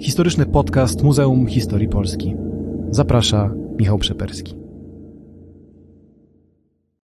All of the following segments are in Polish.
Historyczny podcast Muzeum Historii Polski. Zaprasza Michał Przeperski.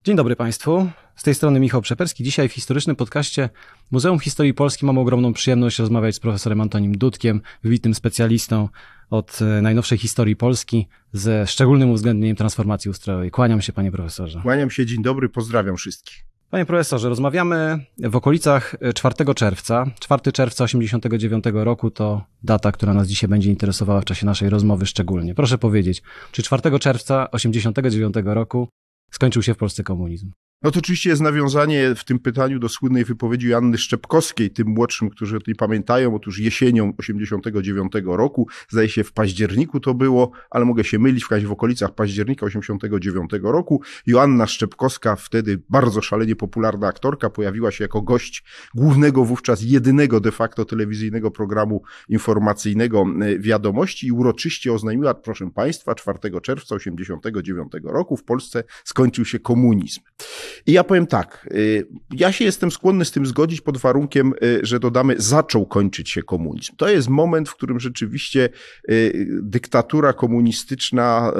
Dzień dobry Państwu. Z tej strony Michał Przeperski. Dzisiaj w historycznym podcaście Muzeum Historii Polski mam ogromną przyjemność rozmawiać z profesorem Antonim Dudkiem, wybitnym specjalistą od e, najnowszej historii Polski, ze szczególnym uwzględnieniem transformacji ustrojowej. Kłaniam się, panie profesorze. Kłaniam się, dzień dobry, pozdrawiam wszystkich. Panie profesorze, rozmawiamy w okolicach 4 czerwca. 4 czerwca 89 roku to data, która nas dzisiaj będzie interesowała w czasie naszej rozmowy szczególnie. Proszę powiedzieć, czy 4 czerwca 89 roku skończył się w Polsce komunizm? No to oczywiście jest nawiązanie w tym pytaniu do słynnej wypowiedzi Janny Szczepkowskiej, tym młodszym, którzy o tej pamiętają. Otóż jesienią 89 roku, zdaje się w październiku to było, ale mogę się mylić, w razie w okolicach października 89 roku, Joanna Szczepkowska, wtedy bardzo szalenie popularna aktorka, pojawiła się jako gość głównego wówczas jedynego de facto telewizyjnego programu informacyjnego e, Wiadomości i uroczyście oznajmiła, proszę Państwa, 4 czerwca 89 roku w Polsce skończył się komunizm. I ja powiem tak, y, ja się jestem skłonny z tym zgodzić pod warunkiem, y, że dodamy, zaczął kończyć się komunizm. To jest moment, w którym rzeczywiście y, dyktatura komunistyczna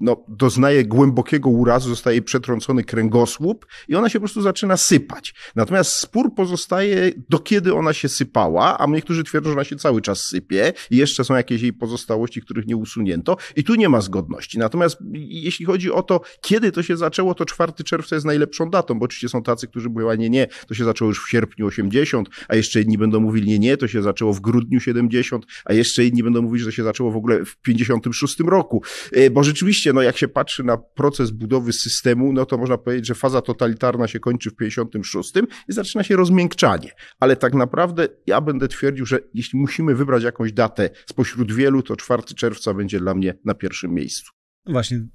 no, doznaje głębokiego urazu, zostaje przetrącony kręgosłup i ona się po prostu zaczyna sypać. Natomiast spór pozostaje, do kiedy ona się sypała, a niektórzy twierdzą, że ona się cały czas sypie i jeszcze są jakieś jej pozostałości, których nie usunięto i tu nie ma zgodności. Natomiast jeśli chodzi o to, kiedy to się zaczęło, to 4 czerwca jest najlepszy najlepszą datą, bo oczywiście są tacy, którzy mówią, nie, nie, to się zaczęło już w sierpniu 80, a jeszcze inni będą mówili, nie, nie, to się zaczęło w grudniu 70, a jeszcze inni będą mówić, że się zaczęło w ogóle w 56 roku. E, bo rzeczywiście, no jak się patrzy na proces budowy systemu, no to można powiedzieć, że faza totalitarna się kończy w 56 i zaczyna się rozmiękczanie. Ale tak naprawdę ja będę twierdził, że jeśli musimy wybrać jakąś datę spośród wielu, to 4 czerwca będzie dla mnie na pierwszym miejscu. Właśnie,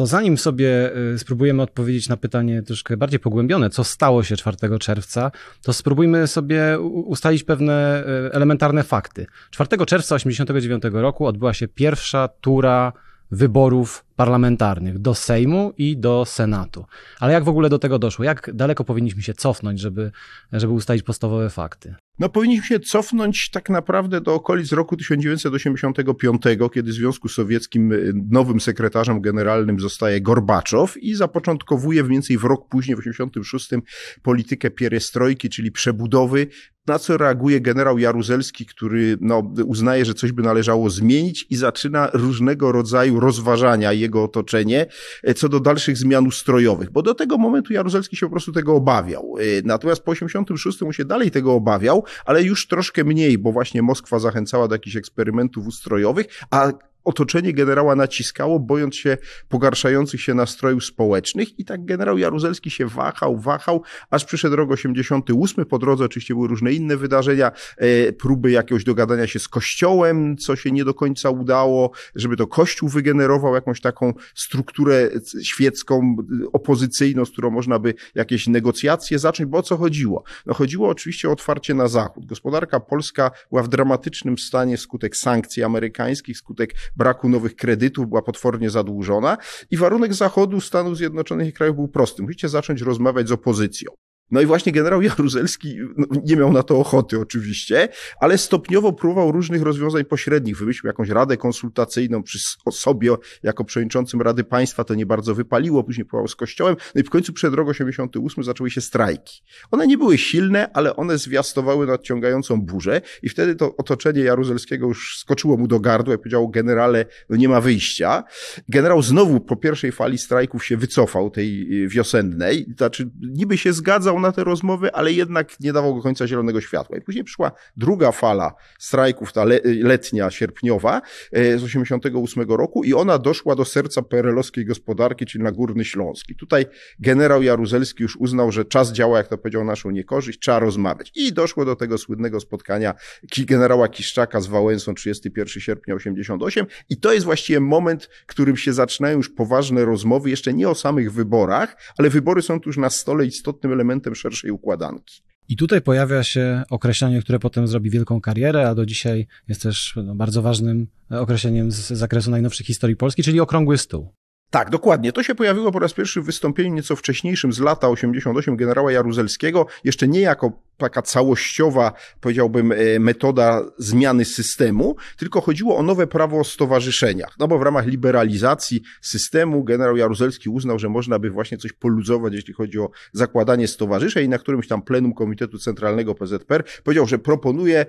to zanim sobie y, spróbujemy odpowiedzieć na pytanie troszkę bardziej pogłębione, co stało się 4 czerwca, to spróbujmy sobie ustalić pewne y, elementarne fakty. 4 czerwca 1989 roku odbyła się pierwsza tura wyborów parlamentarnych do Sejmu i do Senatu. Ale jak w ogóle do tego doszło? Jak daleko powinniśmy się cofnąć, żeby, żeby ustalić podstawowe fakty? No powinniśmy się cofnąć tak naprawdę do okolic roku 1985, kiedy w Związku Sowieckim y, nowym sekretarzem generalnym zostaje Gorbaczow i zapoczątkowuje mniej więcej w rok później, w 1986, politykę pierestrojki, czyli przebudowy na co reaguje generał Jaruzelski, który no, uznaje, że coś by należało zmienić i zaczyna różnego rodzaju rozważania jego otoczenie e, co do dalszych zmian ustrojowych, bo do tego momentu Jaruzelski się po prostu tego obawiał. E, natomiast po 86 mu się dalej tego obawiał, ale już troszkę mniej, bo właśnie Moskwa zachęcała do jakichś eksperymentów ustrojowych, a otoczenie generała naciskało, bojąc się pogarszających się nastrojów społecznych i tak generał Jaruzelski się wahał, wahał, aż przyszedł rok 88. Po drodze oczywiście były różne inne wydarzenia, e, próby jakiegoś dogadania się z kościołem, co się nie do końca udało, żeby to kościół wygenerował jakąś taką strukturę świecką, opozycyjną, z którą można by jakieś negocjacje zacząć, bo o co chodziło? No chodziło oczywiście o otwarcie na zachód. Gospodarka polska była w dramatycznym stanie skutek sankcji amerykańskich, skutek braku nowych kredytów, była potwornie zadłużona i warunek Zachodu, Stanów Zjednoczonych i krajów był prosty. Musicie zacząć rozmawiać z opozycją. No i właśnie generał Jaruzelski no, nie miał na to ochoty oczywiście, ale stopniowo próbował różnych rozwiązań pośrednich. Wymyślił jakąś radę konsultacyjną przy sobie jako przewodniczącym Rady Państwa, to nie bardzo wypaliło, później próbował z Kościołem, no i w końcu przed rok 88 zaczęły się strajki. One nie były silne, ale one zwiastowały nadciągającą burzę i wtedy to otoczenie Jaruzelskiego już skoczyło mu do gardła i powiedziało generale, no nie ma wyjścia. Generał znowu po pierwszej fali strajków się wycofał, tej wiosennej, znaczy niby się zgadzał na te rozmowy, ale jednak nie dawał do końca zielonego światła. I później przyszła druga fala strajków, ta letnia, sierpniowa e, z 88 roku i ona doszła do serca perelowskiej gospodarki, czyli na Górny Śląski. Tutaj generał Jaruzelski już uznał, że czas działa, jak to powiedział, naszą niekorzyść, trzeba rozmawiać. I doszło do tego słynnego spotkania generała Kiszczaka z Wałęsą 31 sierpnia 88 i to jest właściwie moment, w którym się zaczynają już poważne rozmowy, jeszcze nie o samych wyborach, ale wybory są tu już na stole istotnym elementem elementem szerszej układanki. I tutaj pojawia się określenie, które potem zrobi wielką karierę, a do dzisiaj jest też no, bardzo ważnym określeniem z zakresu najnowszej historii Polski, czyli okrągły stół. Tak, dokładnie. To się pojawiło po raz pierwszy w wystąpieniu nieco wcześniejszym z lata 88 generała Jaruzelskiego, jeszcze nie jako taka całościowa, powiedziałbym, e, metoda zmiany systemu, tylko chodziło o nowe prawo o stowarzyszeniach. No bo w ramach liberalizacji systemu generał Jaruzelski uznał, że można by właśnie coś poluzować, jeśli chodzi o zakładanie stowarzyszeń i na którymś tam plenum Komitetu Centralnego PZPR powiedział, że proponuje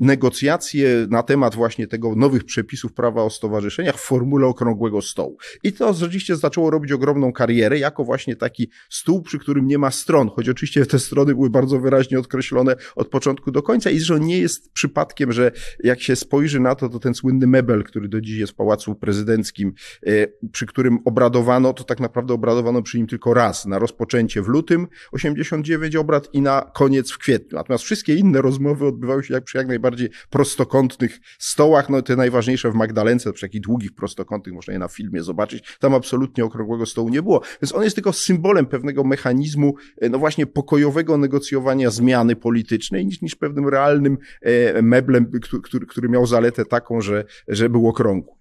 negocjacje na temat właśnie tego nowych przepisów prawa o stowarzyszeniach w formule okrągłego stołu. I to oczywiście zaczęło robić ogromną karierę jako właśnie taki stół, przy którym nie ma stron, choć oczywiście te strony były bardzo wyraźnie odkreślone od początku do końca i że nie jest przypadkiem, że jak się spojrzy na to, to ten słynny mebel, który do dziś jest w Pałacu Prezydenckim, e, przy którym obradowano, to tak naprawdę obradowano przy nim tylko raz, na rozpoczęcie w lutym 89 obrad i na koniec w kwietniu. Natomiast wszystkie inne rozmowy odbywały się jak przy jak najbardziej prostokątnych stołach, no te najważniejsze w Magdalence, przy takich długich prostokątnych, można je na filmie zobaczyć, tam absolutnie okrągłego stołu nie było. Więc on jest tylko symbolem pewnego mechanizmu, e, no właśnie pokojowego negocjowania zmiany politycznej, niż, niż pewnym realnym e, meblem, który, który miał zaletę taką, że, że był okrągły.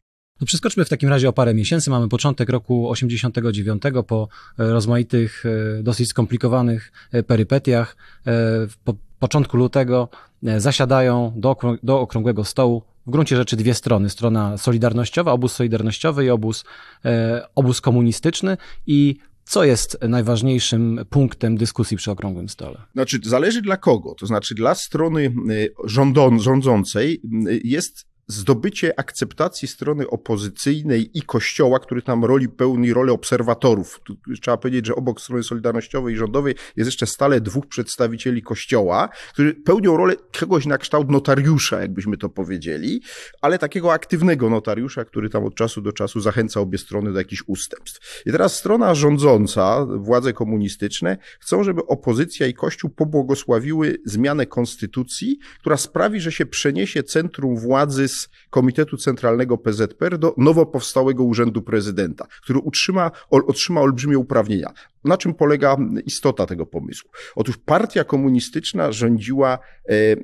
No przeskoczmy w takim razie o parę miesięcy. Mamy początek roku 89 po e, rozmaitych, dosyć skomplikowanych perypetiach. Po początku lutego zasiadają do, do okrągłego stołu w gruncie rzeczy dwie strony. Strona solidarnościowa, obóz solidarnościowy i obóz, obóz komunistyczny i co jest najważniejszym punktem dyskusji przy okrągłym stole? Znaczy, zależy dla kogo. To znaczy, dla strony rządon, rządzącej jest zdobycie akceptacji strony opozycyjnej i Kościoła, który tam roli pełni rolę obserwatorów. Tu trzeba powiedzieć, że obok strony solidarnościowej i rządowej jest jeszcze stale dwóch przedstawicieli Kościoła, którzy pełnią rolę kogoś na kształt notariusza, jakbyśmy to powiedzieli, ale takiego aktywnego notariusza, który tam od czasu do czasu zachęca obie strony do jakichś ustępstw. I teraz strona rządząca, władze komunistyczne, chcą, żeby opozycja i Kościół pobłogosławiły zmianę konstytucji, która sprawi, że się przeniesie centrum władzy z Komitetu Centralnego PZPR do nowo powstałego Urzędu Prezydenta, który utrzyma, otrzyma olbrzymie uprawnienia. Na czym polega istota tego pomysłu? Otóż partia komunistyczna rządziła e, e,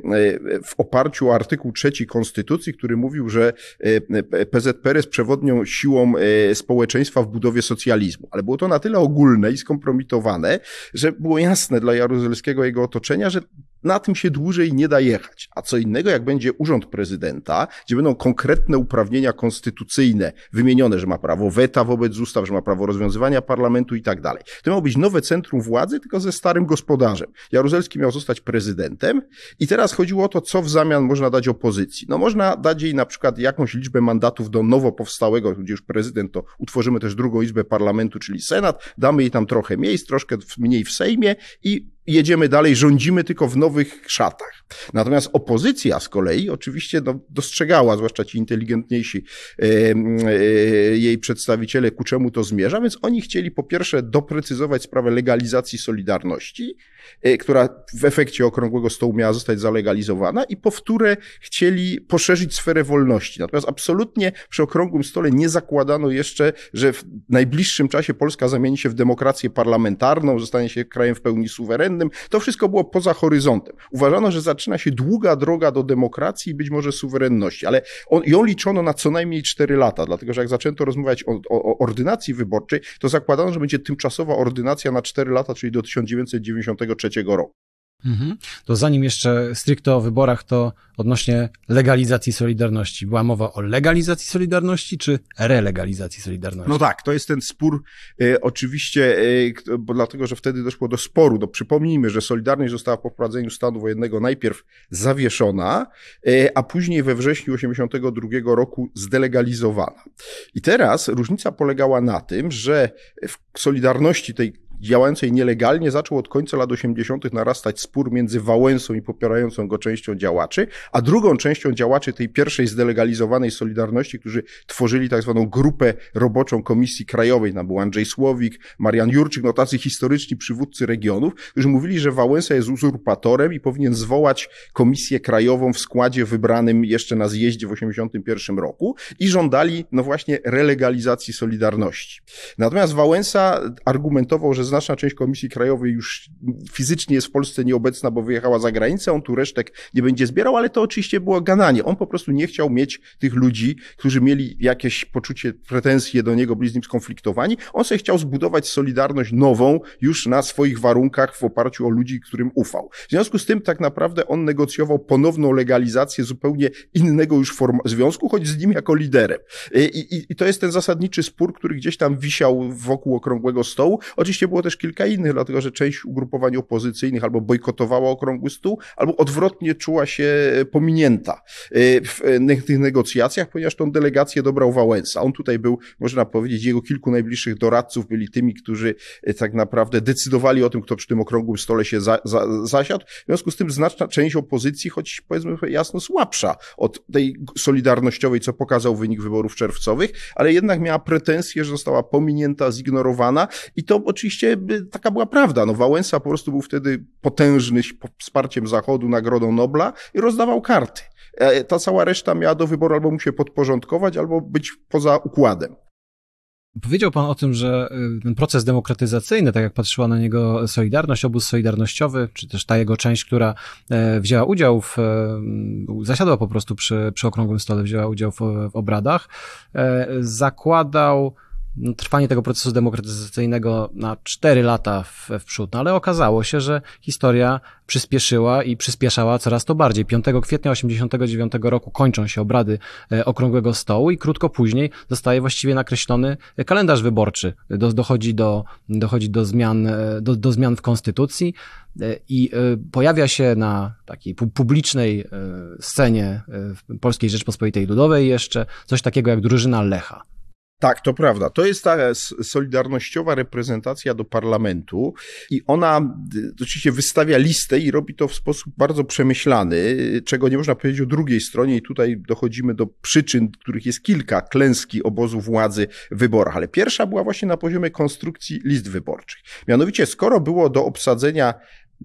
w oparciu o artykuł trzeci Konstytucji, który mówił, że e, PZPR jest przewodnią siłą społeczeństwa w budowie socjalizmu. Ale było to na tyle ogólne i skompromitowane, że było jasne dla Jaruzelskiego i jego otoczenia, że na tym się dłużej nie da jechać. A co innego, jak będzie urząd prezydenta, gdzie będą konkretne uprawnienia konstytucyjne wymienione, że ma prawo weta wobec ustaw, że ma prawo rozwiązywania parlamentu i tak dalej. To miało być nowe centrum władzy, tylko ze starym gospodarzem. Jaruzelski miał zostać prezydentem i teraz chodziło o to, co w zamian można dać opozycji. No można dać jej na przykład jakąś liczbę mandatów do nowo powstałego, gdzie już prezydent, to utworzymy też drugą izbę parlamentu, czyli senat, damy jej tam trochę miejsc, troszkę mniej w Sejmie i jedziemy dalej, rządzimy tylko w nowych szatach. Natomiast opozycja z kolei oczywiście no, dostrzegała, zwłaszcza ci inteligentniejsi e, jej przedstawiciele, ku czemu to zmierza, więc oni chcieli po pierwsze doprecyzować sprawę legalizacji Solidarności, która w efekcie okrągłego stołu miała zostać zalegalizowana i po wtóre chcieli poszerzyć sferę wolności. Natomiast absolutnie przy okrągłym stole nie zakładano jeszcze, że w najbliższym czasie Polska zamieni się w demokrację parlamentarną, zostanie się krajem w pełni suwerennym, to wszystko było poza horyzontem. Uważano, że zaczyna się długa droga do demokracji i być może suwerenności, ale on, ją liczono na co najmniej 4 lata, dlatego że jak zaczęto rozmawiać o, o, o ordynacji wyborczej, to zakładano, że będzie tymczasowa ordynacja na 4 lata, czyli do 1993 roku. Mhm. To zanim jeszcze stricte o wyborach, to odnośnie legalizacji Solidarności. Była mowa o legalizacji Solidarności czy relegalizacji Solidarności? No tak, to jest ten spór e, oczywiście, e, bo dlatego, że wtedy doszło do sporu. No, przypomnijmy, że Solidarność została po wprowadzeniu stanu wojennego najpierw zawieszona, e, a później we wrześniu 1982 roku zdelegalizowana. I teraz różnica polegała na tym, że w Solidarności tej działającej nielegalnie zaczął od końca lat 80. narastać spór między Wałęsą i popierającą go częścią działaczy, a drugą częścią działaczy tej pierwszej zdelegalizowanej Solidarności, którzy tworzyli tak zwaną grupę roboczą Komisji Krajowej. Tam był Andrzej Słowik, Marian Jurczyk, no tacy historyczni przywódcy regionów, którzy mówili, że Wałęsa jest uzurpatorem i powinien zwołać Komisję Krajową w składzie wybranym jeszcze na zjeździe w 81 roku i żądali, no właśnie, relegalizacji Solidarności. Natomiast Wałęsa argumentował, że znaczna część Komisji Krajowej już fizycznie jest w Polsce nieobecna, bo wyjechała za granicę, on tu resztek nie będzie zbierał, ale to oczywiście było gananie. On po prostu nie chciał mieć tych ludzi, którzy mieli jakieś poczucie, pretensje do niego, byli z nim skonfliktowani. On sobie chciał zbudować solidarność nową, już na swoich warunkach, w oparciu o ludzi, którym ufał. W związku z tym tak naprawdę on negocjował ponowną legalizację zupełnie innego już związku, choć z nim jako liderem. I, i, I to jest ten zasadniczy spór, który gdzieś tam wisiał wokół okrągłego stołu. Oczywiście było też kilka innych, dlatego że część ugrupowań opozycyjnych albo bojkotowała okrągły stół, albo odwrotnie czuła się pominięta w tych negocjacjach, ponieważ tą delegację dobrał Wałęsa. On tutaj był, można powiedzieć, jego kilku najbliższych doradców byli tymi, którzy tak naprawdę decydowali o tym, kto przy tym okrągłym stole się za, za, zasiadł. W związku z tym znaczna część opozycji, choć powiedzmy jasno słabsza od tej solidarnościowej, co pokazał wynik wyborów czerwcowych, ale jednak miała pretensje, że została pominięta, zignorowana i to oczywiście taka była prawda. No Wałęsa po prostu był wtedy potężny wsparciem Zachodu, Nagrodą Nobla i rozdawał karty. E, ta cała reszta miała do wyboru albo mu się podporządkować, albo być poza układem. Powiedział Pan o tym, że y, ten proces demokratyzacyjny, tak jak patrzyła na niego Solidarność, obóz solidarnościowy, czy też ta jego część, która e, wzięła udział w, e, zasiadła po prostu przy, przy okrągłym stole, wzięła udział w, w obradach, zakładał trwanie tego procesu demokratyzacyjnego na cztery lata w, w przód, no, ale okazało się, że historia przyspieszyła i przyspieszała coraz to bardziej. 5 kwietnia 89 roku kończą się obrady e, Okrągłego Stołu i krótko później zostaje właściwie nakreślony kalendarz wyborczy. Do, dochodzi, do, dochodzi do, zmian, e, do, do zmian w konstytucji e, i pojawia się na takiej publicznej scenie Polskiej Rzeczpospolitej Ludowej jeszcze coś takiego jak drużyna Lecha. Tak, to prawda. To jest ta solidarnościowa reprezentacja do parlamentu i ona oczywiście wystawia listę i robi to w sposób bardzo przemyślany, czego nie można powiedzieć o drugiej stronie i tutaj dochodzimy do przyczyn, których jest kilka, klęski obozu władzy w wyborach, ale pierwsza była właśnie na poziomie konstrukcji list wyborczych. Mianowicie, skoro było do obsadzenia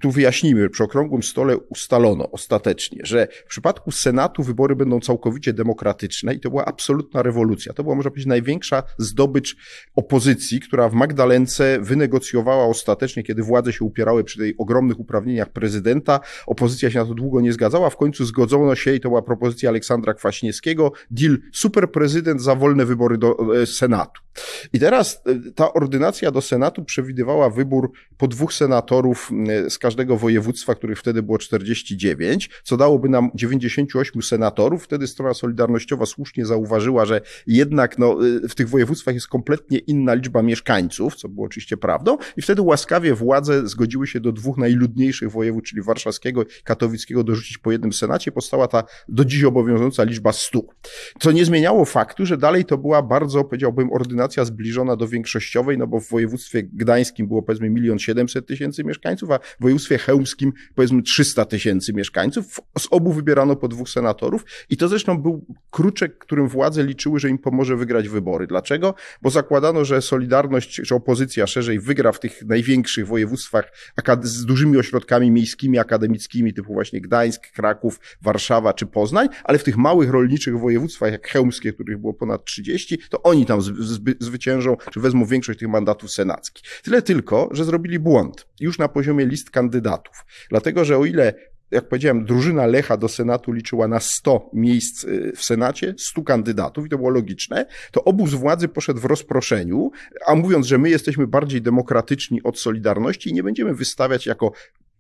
tu wyjaśnijmy, przy okrągłym stole ustalono ostatecznie, że w przypadku Senatu wybory będą całkowicie demokratyczne i to była absolutna rewolucja. To była, można powiedzieć, największa zdobycz opozycji, która w Magdalence wynegocjowała ostatecznie, kiedy władze się upierały przy tej ogromnych uprawnieniach prezydenta. Opozycja się na to długo nie zgadzała, w końcu zgodzono się i to była propozycja Aleksandra Kwaśniewskiego, deal superprezydent za wolne wybory do e, Senatu. I teraz e, ta ordynacja do Senatu przewidywała wybór po dwóch senatorów e, z każdego województwa, których wtedy było 49, co dałoby nam 98 senatorów. Wtedy strona solidarnościowa słusznie zauważyła, że jednak no, y, w tych województwach jest kompletnie inna liczba mieszkańców, co było oczywiście prawdą, i wtedy łaskawie władze zgodziły się do dwóch najludniejszych województw, czyli warszawskiego i katowickiego, dorzucić po jednym senacie. Powstała ta do dziś obowiązująca liczba 100. Co nie zmieniało faktu, że dalej to była bardzo, powiedziałbym, ordynacja zbliżona do większościowej, no bo w województwie gdańskim było powiedzmy milion siedemset tysięcy mieszkańców, a w województwie chełmskim powiedzmy 300 tysięcy mieszkańców. Z obu wybierano po dwóch senatorów i to zresztą był kruczek, którym władze liczyły, że im pomoże wygrać wybory. Dlaczego? Bo zakładano, że Solidarność czy opozycja szerzej wygra w tych największych województwach z dużymi ośrodkami miejskimi, akademickimi, typu właśnie Gdańsk, Kraków, Warszawa czy Poznań, ale w tych małych rolniczych województwach, jak chełmskie, których było ponad 30, to oni tam zwyciężą, czy wezmą większość tych mandatów senackich. Tyle tylko, że zrobili błąd. Już na poziomie list kandydatów. Dlatego, że o ile jak powiedziałem, drużyna Lecha do Senatu liczyła na 100 miejsc y, w Senacie, 100 kandydatów i to było logiczne, to obóz władzy poszedł w rozproszeniu, a mówiąc, że my jesteśmy bardziej demokratyczni od Solidarności i nie będziemy wystawiać jako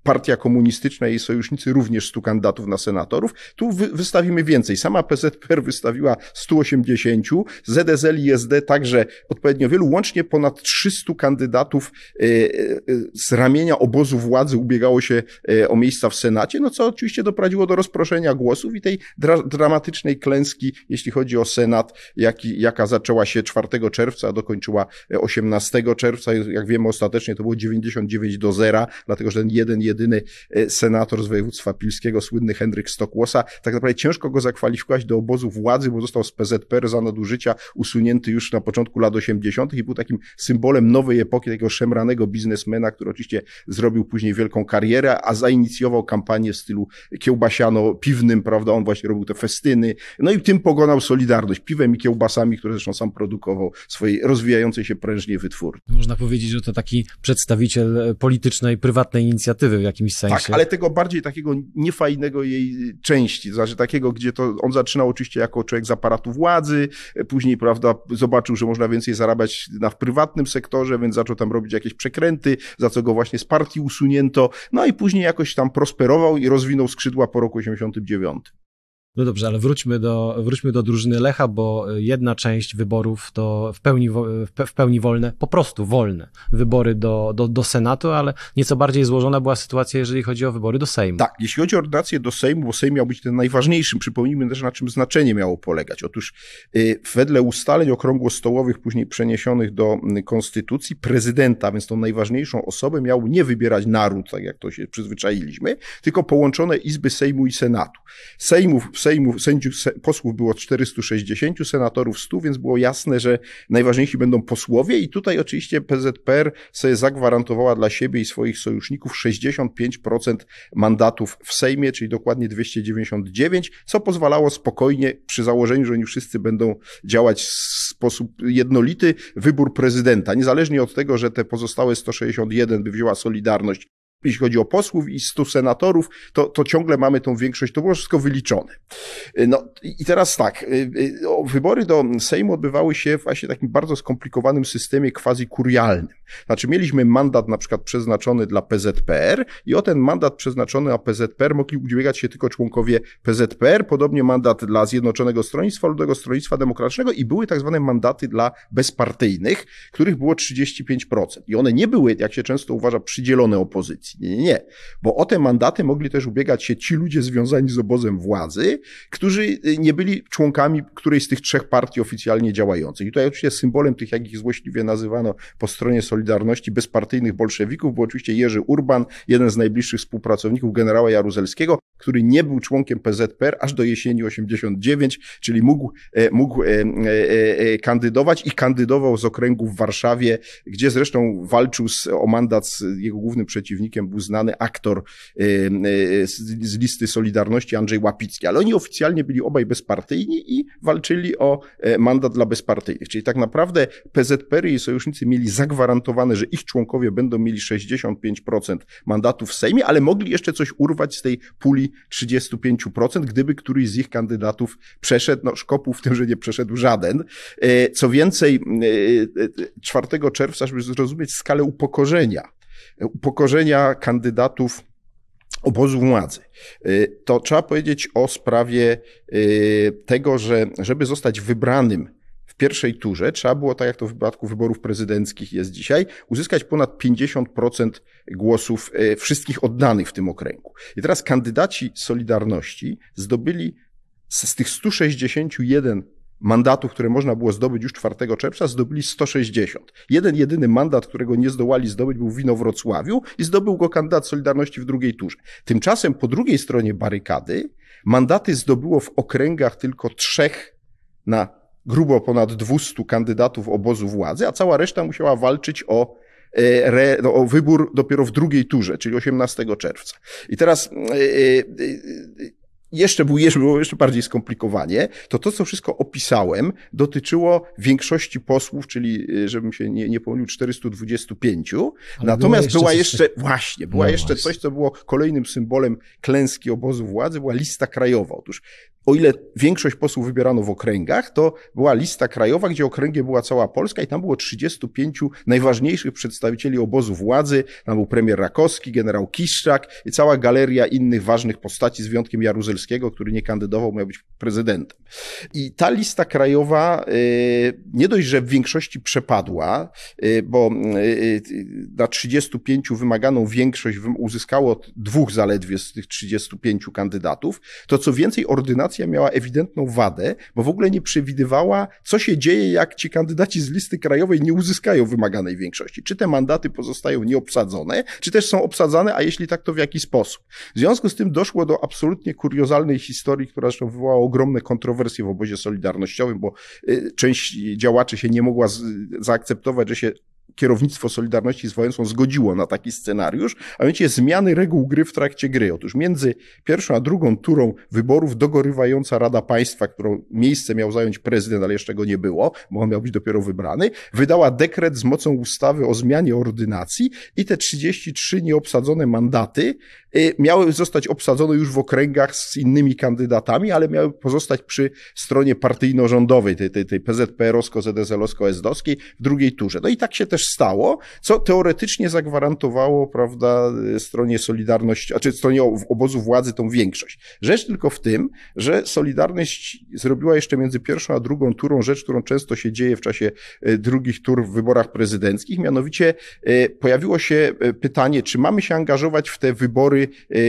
Partia Komunistyczna i jej sojusznicy również 100 kandydatów na senatorów. Tu wy, wystawimy więcej. Sama PZPR wystawiła 180, ZSL i SD także odpowiednio wielu, łącznie ponad 300 kandydatów e, e, z ramienia obozu władzy ubiegało się e, o miejsca w Senacie, no co oczywiście doprowadziło do rozproszenia głosów i tej dra dramatycznej klęski, jeśli chodzi o Senat, jak, jaka zaczęła się 4 czerwca, a dokończyła 18 czerwca. Jak wiemy, ostatecznie to było 99 do 0, dlatego że ten jeden jedyny senator z województwa pilskiego, słynny Henryk Stokłosa. Tak naprawdę ciężko go zakwalifikować do obozu władzy, bo został z PZPR za nadużycia usunięty już na początku lat 80. i był takim symbolem nowej epoki, takiego szemranego biznesmena, który oczywiście zrobił później wielką karierę, a zainicjował kampanię w stylu kiełbasiano-piwnym, prawda? On właśnie robił te festyny. No i tym pogonał Solidarność, piwem i kiełbasami, które zresztą sam produkował swojej rozwijającej się prężnie wytwórni. Można powiedzieć, że to taki przedstawiciel politycznej, prywatnej inicjatywy jakimś sensie. Tak, ale tego bardziej takiego niefajnego jej części, to znaczy takiego, gdzie to on zaczynał oczywiście jako człowiek z aparatu władzy, później, prawda, zobaczył, że można więcej zarabiać na w prywatnym sektorze, więc zaczął tam robić jakieś przekręty, za co go właśnie z partii usunięto, no i później jakoś tam prosperował i rozwinął skrzydła po roku 89. No dobrze, ale wróćmy do, wróćmy do drużyny Lecha, bo jedna część wyborów to w pełni, w pełni wolne, po prostu wolne wybory do, do, do Senatu, ale nieco bardziej złożona była sytuacja, jeżeli chodzi o wybory do Sejmu. Tak, jeśli chodzi o ordynację do Sejmu, bo Sejm miał być ten najważniejszym, przypomnijmy też na czym znaczenie miało polegać. Otóż yy, wedle ustaleń okrągłostołowych, później przeniesionych do Konstytucji, prezydenta, więc tą najważniejszą osobę miał nie wybierać naród, tak jak to się przyzwyczailiśmy, tylko połączone Izby Sejmu i Senatu. Sejmów Sejmu sędziów, posłów było 460, senatorów 100, więc było jasne, że najważniejsi będą posłowie. I tutaj oczywiście PZPR sobie zagwarantowała dla siebie i swoich sojuszników 65% mandatów w Sejmie, czyli dokładnie 299, co pozwalało spokojnie przy założeniu, że oni wszyscy będą działać w sposób jednolity, wybór prezydenta, niezależnie od tego, że te pozostałe 161 by wzięła Solidarność jeśli chodzi o posłów i 100 senatorów, to, to ciągle mamy tą większość, to było wszystko wyliczone. No i teraz tak, y, y, wybory do Sejmu odbywały się właśnie w takim bardzo skomplikowanym systemie quasi-kurialnym. Znaczy mieliśmy mandat na przykład przeznaczony dla PZPR i o ten mandat przeznaczony na PZPR mogli ubiegać się tylko członkowie PZPR, podobnie mandat dla Zjednoczonego Stronnictwa Ludowego, Stronnictwa Demokratycznego i były tak zwane mandaty dla bezpartyjnych, których było 35%. I one nie były, jak się często uważa, przydzielone opozycji. Nie, nie, nie. Bo o te mandaty mogli też ubiegać się ci ludzie związani z obozem władzy, którzy y, nie byli członkami którejś z tych trzech partii oficjalnie działających. I tutaj oczywiście symbolem tych, jak ich złośliwie nazywano po stronie Solidarności, bezpartyjnych bolszewików był oczywiście Jerzy Urban, jeden z najbliższych współpracowników generała Jaruzelskiego, który nie był członkiem PZPR aż do jesieni 89, czyli mógł, e, mógł e, e, kandydować i kandydował z okręgu w Warszawie, gdzie zresztą walczył z, o mandat z jego głównym przeciwnikiem był znany aktor z listy Solidarności Andrzej Łapicki, ale oni oficjalnie byli obaj bezpartyjni i walczyli o mandat dla bezpartyjnych. Czyli tak naprawdę PZPR i sojusznicy mieli zagwarantowane, że ich członkowie będą mieli 65% mandatów w Sejmie, ale mogli jeszcze coś urwać z tej puli 35%, gdyby któryś z ich kandydatów przeszedł, no szkopu w tym, że nie przeszedł żaden. E, co więcej, 4 e, czerwca, żeby zrozumieć skalę upokorzenia, upokorzenia kandydatów obozu władzy. E, to trzeba powiedzieć o sprawie tego, że żeby zostać wybranym w pierwszej turze trzeba było, tak jak to w wypadku wyborów prezydenckich jest dzisiaj, uzyskać ponad 50% głosów e, wszystkich oddanych w tym okręgu. I teraz kandydaci Solidarności zdobyli z tych 161 mandatów, które można było zdobyć już 4 czerwca, zdobyli 160. Jeden jedyny mandat, którego nie zdołali zdobyć, był w Wrocławiu i zdobył go kandydat Solidarności w drugiej turze. Tymczasem po drugiej stronie barykady mandaty zdobyło w okręgach tylko trzech na grubo ponad 200 kandydatów obozu władzy, a cała reszta musiała walczyć o, e, re, no, o wybór dopiero w drugiej turze, czyli 18 czerwca. I teraz e, e, jeszcze był jeszcze, było jeszcze bardziej skomplikowanie, to to, co wszystko opisałem, dotyczyło większości posłów, czyli, żebym się nie, nie pomylił, 425. Ale Natomiast była jeszcze, była jeszcze właśnie, była no jeszcze właśnie. coś, co było kolejnym symbolem klęski obozu władzy, była lista krajowa. Otóż o ile większość posłów wybierano w okręgach, to była lista krajowa, gdzie okręgiem była cała Polska i tam było 35 najważniejszych przedstawicieli obozu władzy. Tam był premier Rakowski, generał Kiszczak i cała galeria innych ważnych postaci z wyjątkiem Jaruzelskiego Jaruzelskiego, który nie kandydował, miał być prezydentem. I ta lista krajowa nie dość, że w większości przepadła, bo na 35 wymaganą większość uzyskało dwóch zaledwie z tych 35 kandydatów, to co więcej ordynacja miała ewidentną wadę, bo w ogóle nie przewidywała, co się dzieje, jak ci kandydaci z listy krajowej nie uzyskają wymaganej większości. Czy te mandaty pozostają nieobsadzone, czy też są obsadzane, a jeśli tak, to w jaki sposób. W związku z tym doszło do absolutnie kuriozalnej historii, która zresztą wywołała ogromne kontrowersje w obozie solidarnościowym, bo y, część działaczy się nie mogła zaakceptować, że się kierownictwo Solidarności z Wałęsą zgodziło na taki scenariusz, a mianowicie zmiany reguł gry w trakcie gry. Otóż między pierwszą a drugą turą wyborów dogorywająca Rada Państwa, którą miejsce miał zająć prezydent, ale jeszcze go nie było, bo on miał być dopiero wybrany, wydała dekret z mocą ustawy o zmianie ordynacji i te 33 nieobsadzone mandaty miały zostać obsadzone już w okręgach z innymi kandydatami, ale miały pozostać przy stronie partyjno-rządowej, tej, tej, tej PZPR-owsko-ZSL-owsko-SD-owskiej w drugiej turze. No i tak się też stało, co teoretycznie zagwarantowało, prawda, stronie Solidarności, a czy stronie obozu władzy tą większość. Rzecz tylko w tym, że Solidarność zrobiła jeszcze między pierwszą a drugą turą rzecz, którą często się dzieje w czasie e, drugich tur w wyborach prezydenckich, mianowicie pojawiło się pytanie, czy mamy się angażować w te wybory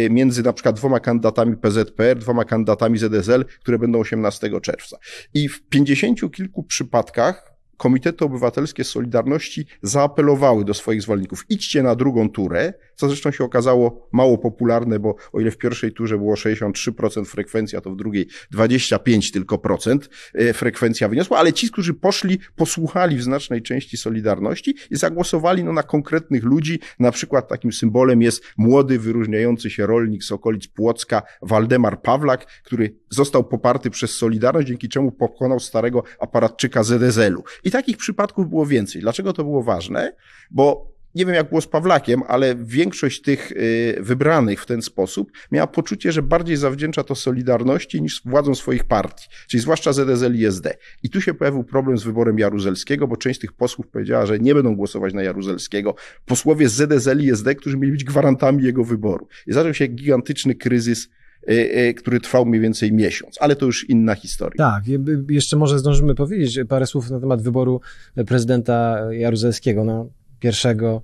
między na przykład dwoma kandydatami PZPR, dwoma kandydatami ZSL, które będą 18 czerwca. I w pięćdziesięciu kilku przypadkach komitety obywatelskie Solidarności zaapelowały do swoich zwolenników, idźcie na drugą turę, co zresztą się okazało mało popularne, bo o ile w pierwszej turze było 63% frekwencja, to w drugiej 25 tylko procent e, frekwencja wyniosła, ale ci, którzy poszli, posłuchali w znacznej części Solidarności i zagłosowali no, na konkretnych ludzi, na przykład takim symbolem jest młody, wyróżniający się rolnik z okolic Płocka, Waldemar Pawlak, który został poparty przez Solidarność, dzięki czemu pokonał starego aparatczyka ZSL-u. I takich przypadków było więcej. Dlaczego to było ważne? Bo nie wiem jak było z Pawlakiem, ale większość tych y, wybranych w ten sposób miała poczucie, że bardziej zawdzięcza to Solidarności niż władzą swoich partii, czyli zwłaszcza ZSL i SD. I tu się pojawił problem z wyborem Jaruzelskiego, bo część tych posłów powiedziała, że nie będą głosować na Jaruzelskiego. Posłowie z ZSL i SD, którzy mieli być gwarantami jego wyboru. I zaczął się gigantyczny kryzys Y, y, który trwał mniej więcej miesiąc, ale to już inna historia. Tak, jeszcze może zdążymy powiedzieć parę słów na temat wyboru prezydenta Jaruzelskiego na pierwszego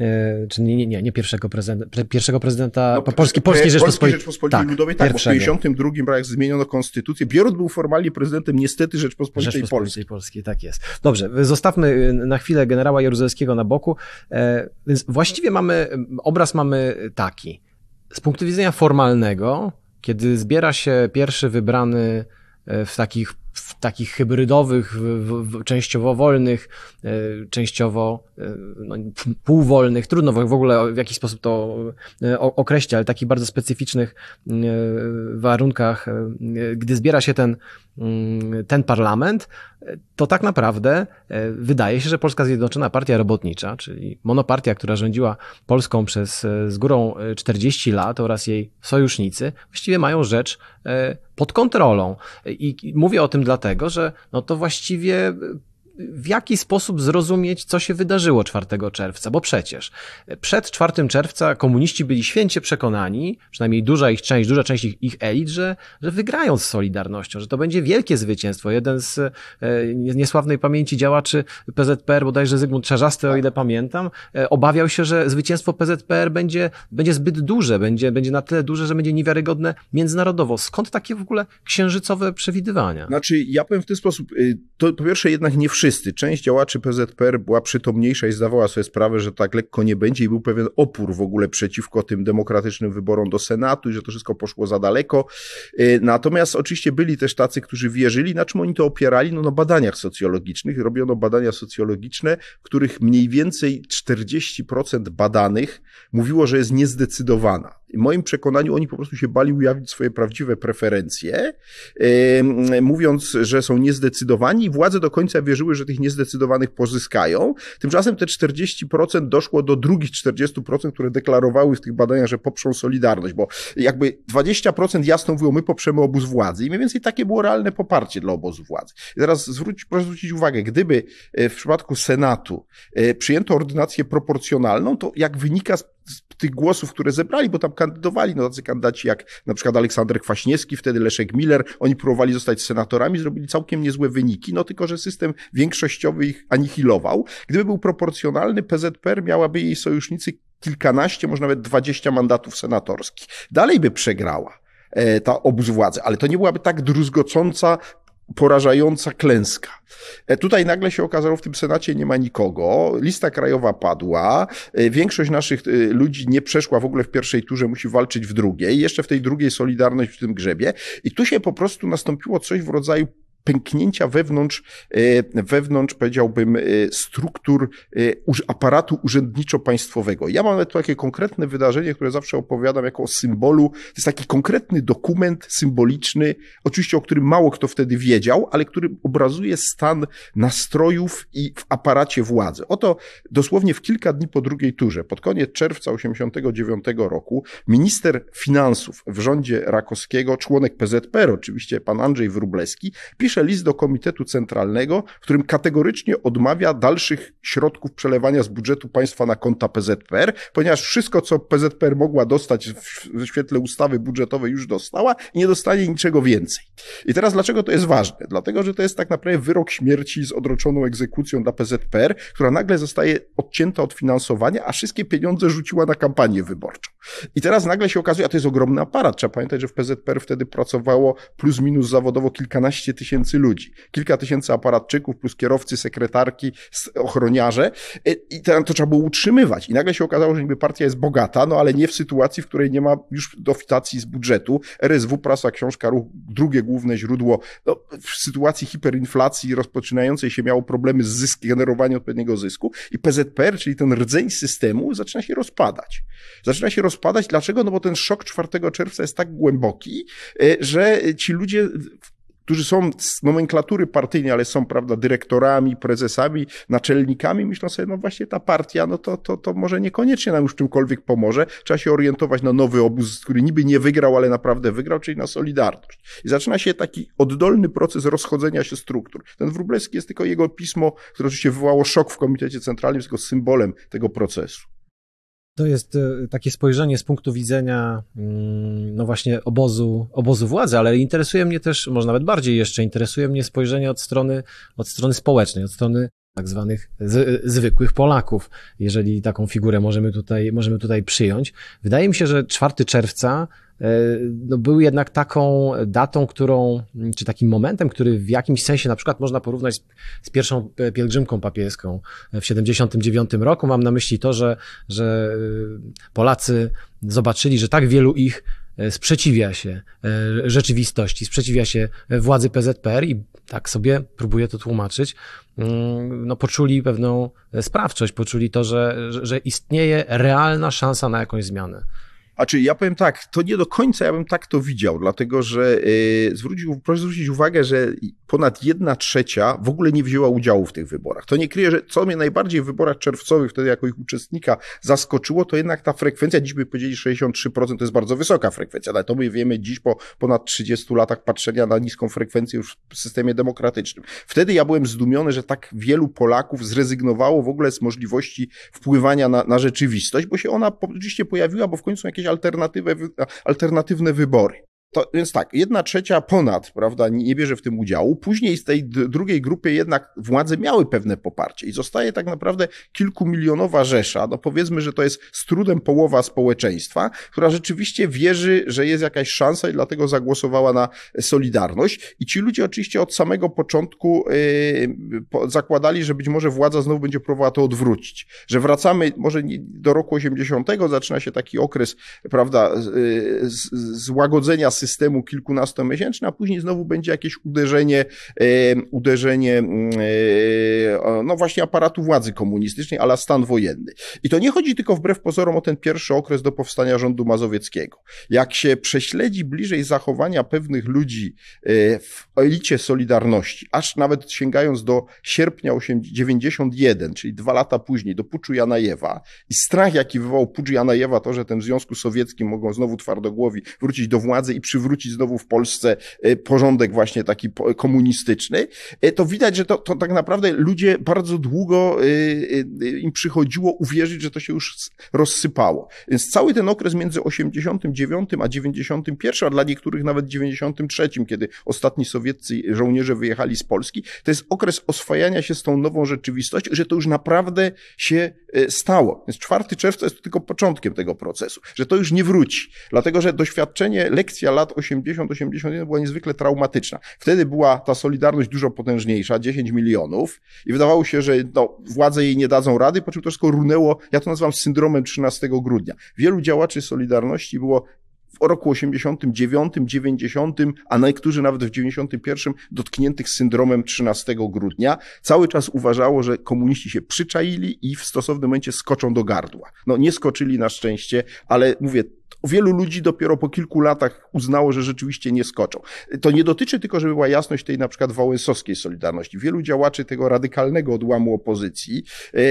y, czy nie, nie, nie pierwszego prezydenta, pierwszego prezydenta no, Polski, Polskiej Rzeczpospolitej, Rzeczpospolitej tak, Ludowej, tak, pierwszego. bo w 52 jak zmieniono konstytucję, Bierut był formalnie prezydentem niestety Rzeczpospolitej, Rzeczpospolitej Polskiej. Polskiej. Tak jest. Dobrze, zostawmy na chwilę generała Jaruzelskiego na boku, e, więc właściwie mamy, obraz mamy taki. Z punktu widzenia formalnego, kiedy zbiera się pierwszy wybrany e, w takich, takich hybrydowych, w, w, częściowo wolnych, e, częściowo e, no, półwolnych, trudno w ogóle w jakiś sposób to określić, ale takich bardzo specyficznych warunkach, gdy zbiera się ten, ten parlament, to tak naprawdę e, wydaje się, że Polska Zjednoczona Partia Robotnicza, czyli monopartia, która rządziła Polską przez e, z górą 40 e, lat oraz jej sojusznicy, właściwie mają rzecz pod kontrolą. I mówię o tym dlatego, że no to właściwie w jaki sposób zrozumieć, co się wydarzyło 4 czerwca, bo przecież przed 4 czerwca komuniści byli święcie przekonani, przynajmniej duża ich część, duża część ich, ich elit, że, że wygrają z Solidarnością, że to będzie wielkie zwycięstwo. Jeden z e, niesławnej pamięci działaczy PZPR, bodajże Zygmunt Czarzasty, o ile pamiętam, e, obawiał się, że zwycięstwo PZPR będzie, będzie zbyt duże, będzie, będzie na tyle duże, że będzie niewiarygodne międzynarodowo. Skąd takie w ogóle księżycowe przewidywania? Znaczy, ja powiem w ten sposób, y, to po pierwsze jednak nie wszyscy wszyscy. Część działaczy PZPR była przytomniejsza i zdawała sobie sprawę, że tak lekko nie będzie i był pewien opór w ogóle przeciwko tym demokratycznym wyborom do Senatu i że to wszystko poszło za daleko. Y, natomiast oczywiście byli też tacy, którzy wierzyli, na czym oni to opierali? No na badaniach socjologicznych. Robiono badania socjologiczne, w których mniej więcej 40% badanych mówiło, że jest niezdecydowana. W moim przekonaniu oni po prostu się bali ujawnić swoje prawdziwe preferencje, mówiąc, że są niezdecydowani i władze do końca wierzyły, że tych niezdecydowanych pozyskają. Tymczasem te 40% doszło do drugich 40%, które deklarowały w tych badaniach, że poprzą Solidarność, bo jakby 20% jasno mówiło, my poprzemy obóz władzy i mniej więcej takie było realne poparcie dla obozu władzy. I teraz zwróć, proszę zwrócić uwagę, gdyby e, w przypadku Senatu e, przyjęto ordynację proporcjonalną, to jak wynika z tych głosów, które zebrali, bo tam kandydowali no, tacy kandydaci jak na przykład Aleksander Kwaśniewski, wtedy Leszek Miller, oni próbowali zostać senatorami, zrobili całkiem niezłe wyniki, no tylko, że system większościowy ich anihilował. Gdyby był proporcjonalny, PZPR miałaby jej sojusznicy kilkanaście, może nawet dwadzieścia mandatów senatorskich. Dalej by przegrała e, ta obóz władzy, ale to nie byłaby tak druzgocąca porażająca klęska. E, tutaj nagle się okazało, w tym Senacie nie ma nikogo, lista krajowa padła, e, większość naszych e, ludzi nie przeszła w ogóle w pierwszej turze, musi walczyć w drugiej, jeszcze w tej drugiej Solidarność w tym grzebie i tu się po prostu nastąpiło coś w rodzaju pęknięcia wewnątrz, e, wewnątrz powiedziałbym, e, struktur e, aparatu urzędniczo-państwowego. Ja mam nawet takie konkretne wydarzenie, które zawsze opowiadam jako o symbolu. To jest taki konkretny dokument symboliczny, oczywiście o którym mało kto wtedy wiedział, ale który obrazuje stan nastrojów i w aparacie władzy. Oto dosłownie w kilka dni po drugiej turze, pod koniec czerwca 1989 roku, minister finansów w rządzie Rakowskiego, członek PZPR oczywiście, pan Andrzej Wróblewski, pisze pisze list do Komitetu Centralnego, w którym kategorycznie odmawia dalszych środków przelewania z budżetu państwa na konta PZPR, ponieważ wszystko, co PZPR mogła dostać w świetle ustawy budżetowej, już dostała i nie dostanie niczego więcej. I teraz dlaczego to jest ważne? Dlatego, że to jest tak naprawdę wyrok śmierci z odroczoną egzekucją dla PZPR, która nagle zostaje odcięta od finansowania, a wszystkie pieniądze rzuciła na kampanię wyborczą. I teraz nagle się okazuje, a to jest ogromny aparat. Trzeba pamiętać, że w PZPR wtedy pracowało plus minus zawodowo kilkanaście tysięcy tysięcy ludzi. Kilka tysięcy aparatczyków plus kierowcy, sekretarki, ochroniarze i to, to trzeba było utrzymywać. I nagle się okazało, że niby partia jest bogata, no ale nie w sytuacji, w której nie ma już dofitacji z budżetu. RSW, prasa, książka, ruch, drugie główne źródło. No, w sytuacji hiperinflacji rozpoczynającej się miało problemy z zyskiem, generowaniem odpowiedniego zysku i PZPR, czyli ten rdzeń systemu zaczyna się rozpadać. Zaczyna się rozpadać. Dlaczego? No bo ten szok 4 czerwca jest tak głęboki, e, że ci ludzie którzy są z nomenklatury partyjnej, ale są, prawda, dyrektorami, prezesami, naczelnikami, myślą sobie, no właśnie ta partia, no to, to, to może niekoniecznie nam już czymkolwiek pomoże. Trzeba się orientować na nowy obóz, który niby nie wygrał, ale naprawdę wygrał, czyli na Solidarność. I zaczyna się taki oddolny proces rozchodzenia się struktur. Ten Wróblewski jest tylko jego pismo, które oczywiście wywołało szok w Komitecie Centralnym, jest tylko symbolem tego procesu. To jest e, takie spojrzenie z punktu widzenia, mm, no właśnie, obozu, obozu władzy, ale interesuje mnie też, może nawet bardziej jeszcze, interesuje mnie spojrzenie od strony, od strony społecznej, od strony tak zwanych z, zwykłych Polaków, jeżeli taką figurę możemy tutaj, możemy tutaj przyjąć. Wydaje mi się, że 4 czerwca e, no, był jednak taką datą, którą, czy takim momentem, który w jakimś sensie na przykład można porównać z, z pierwszą pielgrzymką papieską w 79 roku. Mam na myśli to, że, że e, Polacy zobaczyli, że tak wielu ich E, sprzeciwia się rzeczywistości, sprzeciwia się władzy PZPR i tak sobie próbuję to tłumaczyć, mm, no poczuli pewną sprawczość, poczuli to, że, że istnieje realna szansa na jakąś zmianę. A czy ja powiem tak, to nie do końca ja bym tak to widział, dlatego że yy, zwrócił, proszę zwrócić uwagę, że ponad jedna trzecia w ogóle nie wzięła udziału w tych wyborach. To nie kryje, że co mnie najbardziej w wyborach czerwcowych, wtedy jako ich uczestnika zaskoczyło, to jednak ta frekwencja, dziś by powiedzieli 63%, to jest bardzo wysoka frekwencja, ale to my wiemy dziś po ponad 30 latach patrzenia na niską frekwencję już w systemie demokratycznym. Wtedy ja byłem zdumiony, że tak wielu Polaków zrezygnowało w ogóle z możliwości wpływania na, na rzeczywistość, bo się ona oczywiście pojawiła, bo w końcu jakieś alternatywne, wybory. To, więc tak, jedna trzecia ponad, prawda, nie bierze w tym udziału. Później z tej drugiej grupy jednak władze miały pewne poparcie i zostaje tak naprawdę kilkumilionowa rzesza, no powiedzmy, że to jest z trudem połowa społeczeństwa, która rzeczywiście wierzy, że jest jakaś szansa i dlatego zagłosowała na Solidarność. I ci ludzie oczywiście od samego początku yy, zakładali, że być może władza znowu będzie próbowała to odwrócić, że wracamy może do roku 80, zaczyna się taki okres, prawda, yy, złagodzenia kilkunastomiesięczny, a później znowu będzie jakieś uderzenie, e, uderzenie e, no właśnie aparatu władzy komunistycznej, ale stan wojenny. I to nie chodzi tylko wbrew pozorom o ten pierwszy okres do powstania rządu mazowieckiego. Jak się prześledzi bliżej zachowania pewnych ludzi e, w elicie Solidarności, aż nawet sięgając do sierpnia 91, czyli dwa lata później, do puczu Janajewa i strach, jaki wywołał pucz Janajewa, to, że ten w Związku Sowieckim mogą znowu twardogłowi wrócić do władzy i przywrócić znowu w Polsce porządek właśnie taki komunistyczny, to widać, że to, to tak naprawdę ludzie bardzo długo im przychodziło uwierzyć, że to się już rozsypało. Więc cały ten okres między 89 a 91, a dla niektórych nawet 93, kiedy ostatni sowieccy żołnierze wyjechali z Polski, to jest okres oswajania się z tą nową rzeczywistością, że to już naprawdę się e, stało. Więc 4 czerwca jest tylko początkiem tego procesu, że to już nie wróci, dlatego że doświadczenie, lekcja lat 80-81 była niezwykle traumatyczna. Wtedy była ta solidarność dużo potężniejsza, 10 milionów i wydawało się, że no, władze jej nie dadzą rady, po czym to wszystko runęło, ja to nazywam syndromem 13 grudnia. Wielu działaczy Solidarności było w roku 89, 90, a niektórzy nawet w 91 dotkniętych syndromem 13 grudnia, cały czas uważało, że komuniści się przyczaili i w stosownym momencie skoczą do gardła. No nie skoczyli na szczęście, ale mówię, wielu ludzi dopiero po kilku latach uznało, że rzeczywiście nie skoczą. To nie dotyczy tylko, żeby była jasność tej na przykład wałęsowskiej Solidarności. Wielu działaczy tego radykalnego odłamu opozycji, e,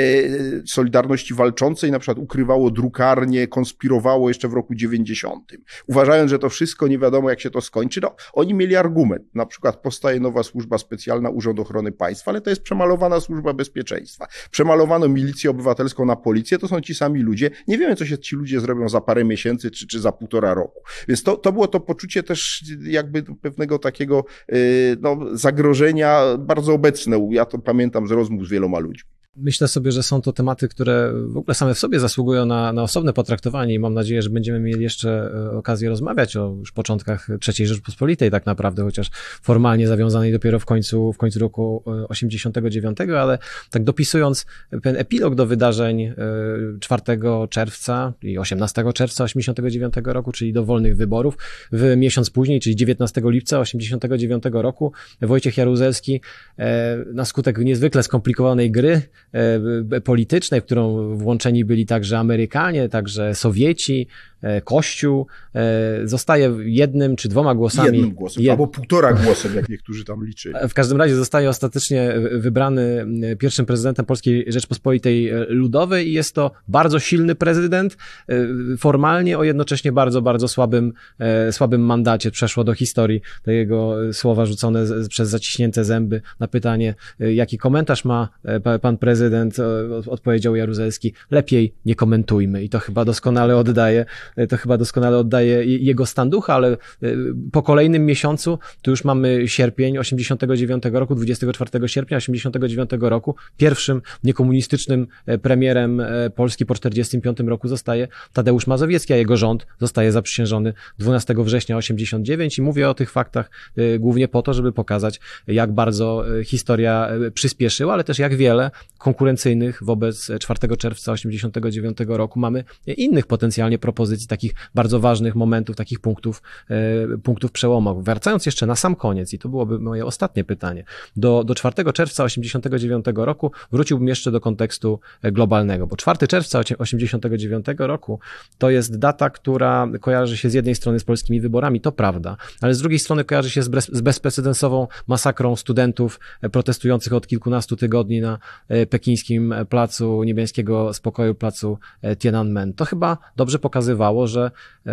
Solidarności walczącej na przykład ukrywało drukarnie, konspirowało jeszcze w roku 90. Uważając, że to wszystko nie wiadomo jak się to skończy, no oni mieli argument. Na przykład powstaje nowa służba specjalna Urząd Ochrony Państwa, ale to jest przemalowana służba bezpieczeństwa. Przemalowano milicję obywatelską na policję, to są ci sami ludzie. Nie wiemy, co się ci ludzie zrobią za parę miesięcy, czy, czy za półtora roku. Więc to, to było to poczucie też jakby pewnego takiego y, no, zagrożenia bardzo obecne. Ja to pamiętam z rozmów z wieloma ludźmi. Myślę sobie, że są to tematy, które w ogóle same w sobie zasługują na, na osobne potraktowanie i mam nadzieję, że będziemy mieli jeszcze e, okazję rozmawiać o już początkach III Rzeczpospolitej tak naprawdę, chociaż formalnie zawiązanej dopiero w końcu, w końcu roku 89, e, ale tak dopisując ten epilog do wydarzeń 4 e, czerwca i 18 czerwca 89 roku, czyli do wolnych wyborów, w miesiąc później, czyli 19 lipca 89 roku Wojciech Jaruzelski na skutek niezwykle skomplikowanej gry politycznej, w którą włączeni byli także Amerykanie, także Sowieci, e, Kościół, e, zostaje jednym czy dwoma głosami. Jednym głosem, jed... albo półtora głosem, jak niektórzy tam liczyli. W każdym razie zostaje ostatecznie wybrany pierwszym prezydentem Polskiej Rzeczpospolitej Ludowej i jest to bardzo silny prezydent, formalnie o jednocześnie bardzo, bardzo słabym, słabym mandacie. Przeszło do historii te jego słowa rzucone przez zaciśnięte zęby na pytanie, jaki komentarz ma pan prezydent, odpowiedział Jaruzelski, lepiej nie komentujmy i to chyba doskonale oddaje, to chyba doskonale oddaje jego stan ducha, ale e, po kolejnym miesiącu, tu już mamy sierpień 89 roku, 24 sierpnia 89 roku, pierwszym niekomunistycznym e, premierem e, Polski po 45 roku zostaje Tadeusz Mazowiecki, a jego rząd zostaje zaprzysiężony 12 września 89 i mówię o tych faktach głównie po to, żeby pokazać, jak bardzo historia przyspieszyła, ale też jak wiele konkurencyjnych wobec 4 czerwca 89 roku mamy innych potencjalnie propozycji, takich bardzo ważnych momentów, takich punktów, e, punktów przełomowych. Wracając jeszcze na sam koniec, i to byłoby moje ostatnie pytanie, do, do 4 czerwca 89 roku wróciłbym jeszcze do kontekstu globalnego, bo 4 czerwca 89 roku to jest data, która kojarzy się z jednej strony z polskimi wyborami, to prawda, ale z drugiej strony kojarzy się z, bez, z bezprecedensową masakrą studentów protestujących od kilkunastu tygodni na e, pekińskim placu niebiańskiego spokoju, placu e, Tiananmen. To chyba dobrze pokazywało, że e,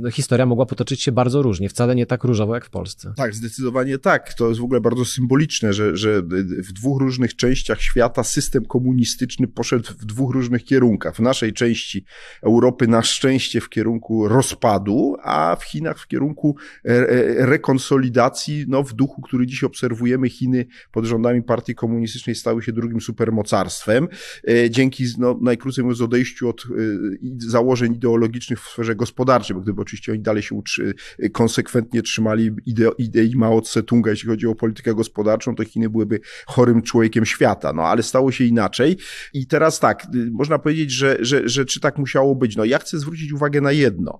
no, historia mogła potoczyć się bardzo różnie, wcale nie tak różowo jak w Polsce. Tak, zdecydowanie tak. To jest w ogóle bardzo symboliczne, że, że w dwóch różnych częściach świata system komunistyczny poszedł w dwóch różnych kierunkach. W naszej części Europy na szczęście w kierunku rozpadu, a w Chinach w kierunku e, rekonsolidacji, no w duchu, który dziś obserwujemy, Chiny pod rządami partii komunistycznej stały się drugim super supermocarstwem, e, dzięki, no, najkrócej mówiąc, odejściu od e, założeń ideologicznych w sferze gospodarczej, bo gdyby oczywiście oni dalej się utrzy, konsekwentnie trzymali ide, idei Mao Tse-tunga, jeśli chodzi o politykę gospodarczą, to Chiny byłyby chorym człowiekiem świata, no ale stało się inaczej. I teraz tak, można powiedzieć, że, że, że czy tak musiało być? No ja chcę zwrócić uwagę na jedno,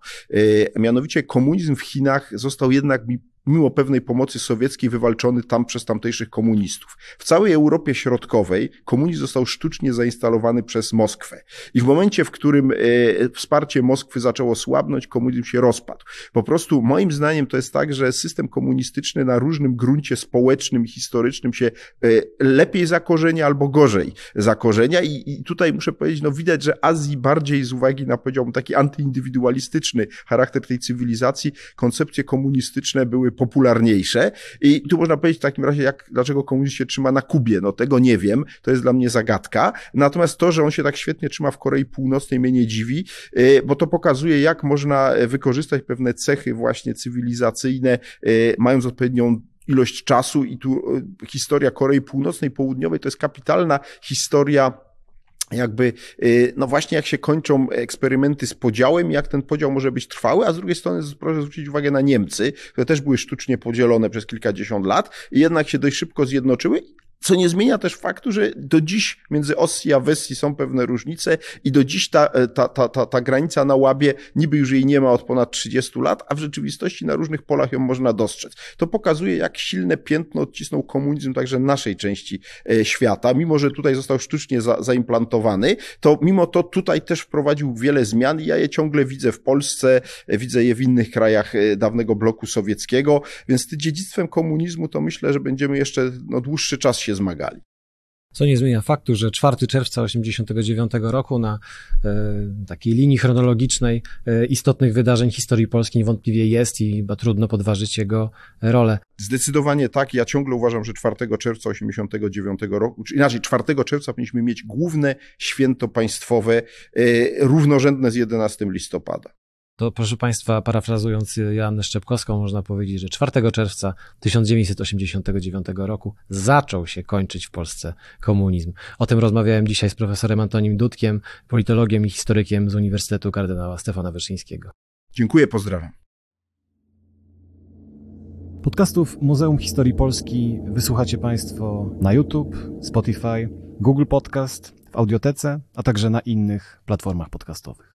mianowicie komunizm w Chinach został jednak mi mimo pewnej pomocy sowieckiej, wywalczony tam przez tamtejszych komunistów. W całej Europie Środkowej komunizm został sztucznie zainstalowany przez Moskwę. I w momencie, w którym e, wsparcie Moskwy zaczęło słabnąć, komunizm się rozpadł. Po prostu moim zdaniem to jest tak, że system komunistyczny na różnym gruncie społecznym historycznym się e, lepiej zakorzenia albo gorzej zakorzenia i, i tutaj muszę powiedzieć, no widać, że Azji bardziej z uwagi na powiedziałbym taki antyindywidualistyczny charakter tej cywilizacji, koncepcje komunistyczne były popularniejsze. I tu można powiedzieć w takim razie, jak, dlaczego komunizm się trzyma na Kubie, no tego nie wiem, to jest dla mnie zagadka, natomiast to, że on się tak świetnie trzyma w Korei Północnej mnie nie dziwi, y, bo to pokazuje, jak można wykorzystać pewne cechy właśnie cywilizacyjne, y, mając odpowiednią ilość czasu. I tu y, historia Korei Północnej, Południowej to jest kapitalna historia jakby, no właśnie jak się kończą eksperymenty z podziałem, jak ten podział może być trwały, a z drugiej strony proszę zwrócić uwagę na Niemcy, które też były sztucznie podzielone przez kilkadziesiąt lat i jednak się dość szybko zjednoczyły, co nie zmienia też faktu, że do dziś między Osji a Wesji są pewne różnice i do dziś ta, ta, ta, ta, ta granica na łabie niby już jej nie ma od ponad 30 lat, a w rzeczywistości na różnych polach ją można dostrzec. To pokazuje, jak silne piętno odcisnął komunizm także naszej części świata. Mimo, że tutaj został sztucznie za, zaimplantowany, to mimo to tutaj też wprowadził wiele zmian i ja je ciągle widzę w Polsce, widzę je w innych krajach dawnego bloku sowieckiego, więc z dziedzictwem komunizmu to myślę, że będziemy jeszcze no, dłuższy czas się zmagali. Co nie zmienia faktu, że 4 czerwca 1989 roku na e, takiej linii chronologicznej e, istotnych wydarzeń historii Polski niewątpliwie jest i chyba trudno podważyć jego rolę. Zdecydowanie tak. Ja ciągle uważam, że 4 czerwca 1989 roku, czy inaczej 4 czerwca powinniśmy mieć główne święto państwowe e, równorzędne z 11 listopada. To proszę Państwa, parafrazując Joannę Szczepkowską, można powiedzieć, że 4 czerwca 1989 roku zaczął się kończyć w Polsce komunizm. O tym rozmawiałem dzisiaj z profesorem Antonim Dudkiem, politologiem i historykiem z Uniwersytetu Kardynała Stefana Wyszyńskiego. Dziękuję, pozdrawiam. Podcastów Muzeum Historii Polski wysłuchacie Państwo na YouTube, Spotify, Google Podcast, w Audiotece, a także na innych platformach podcastowych.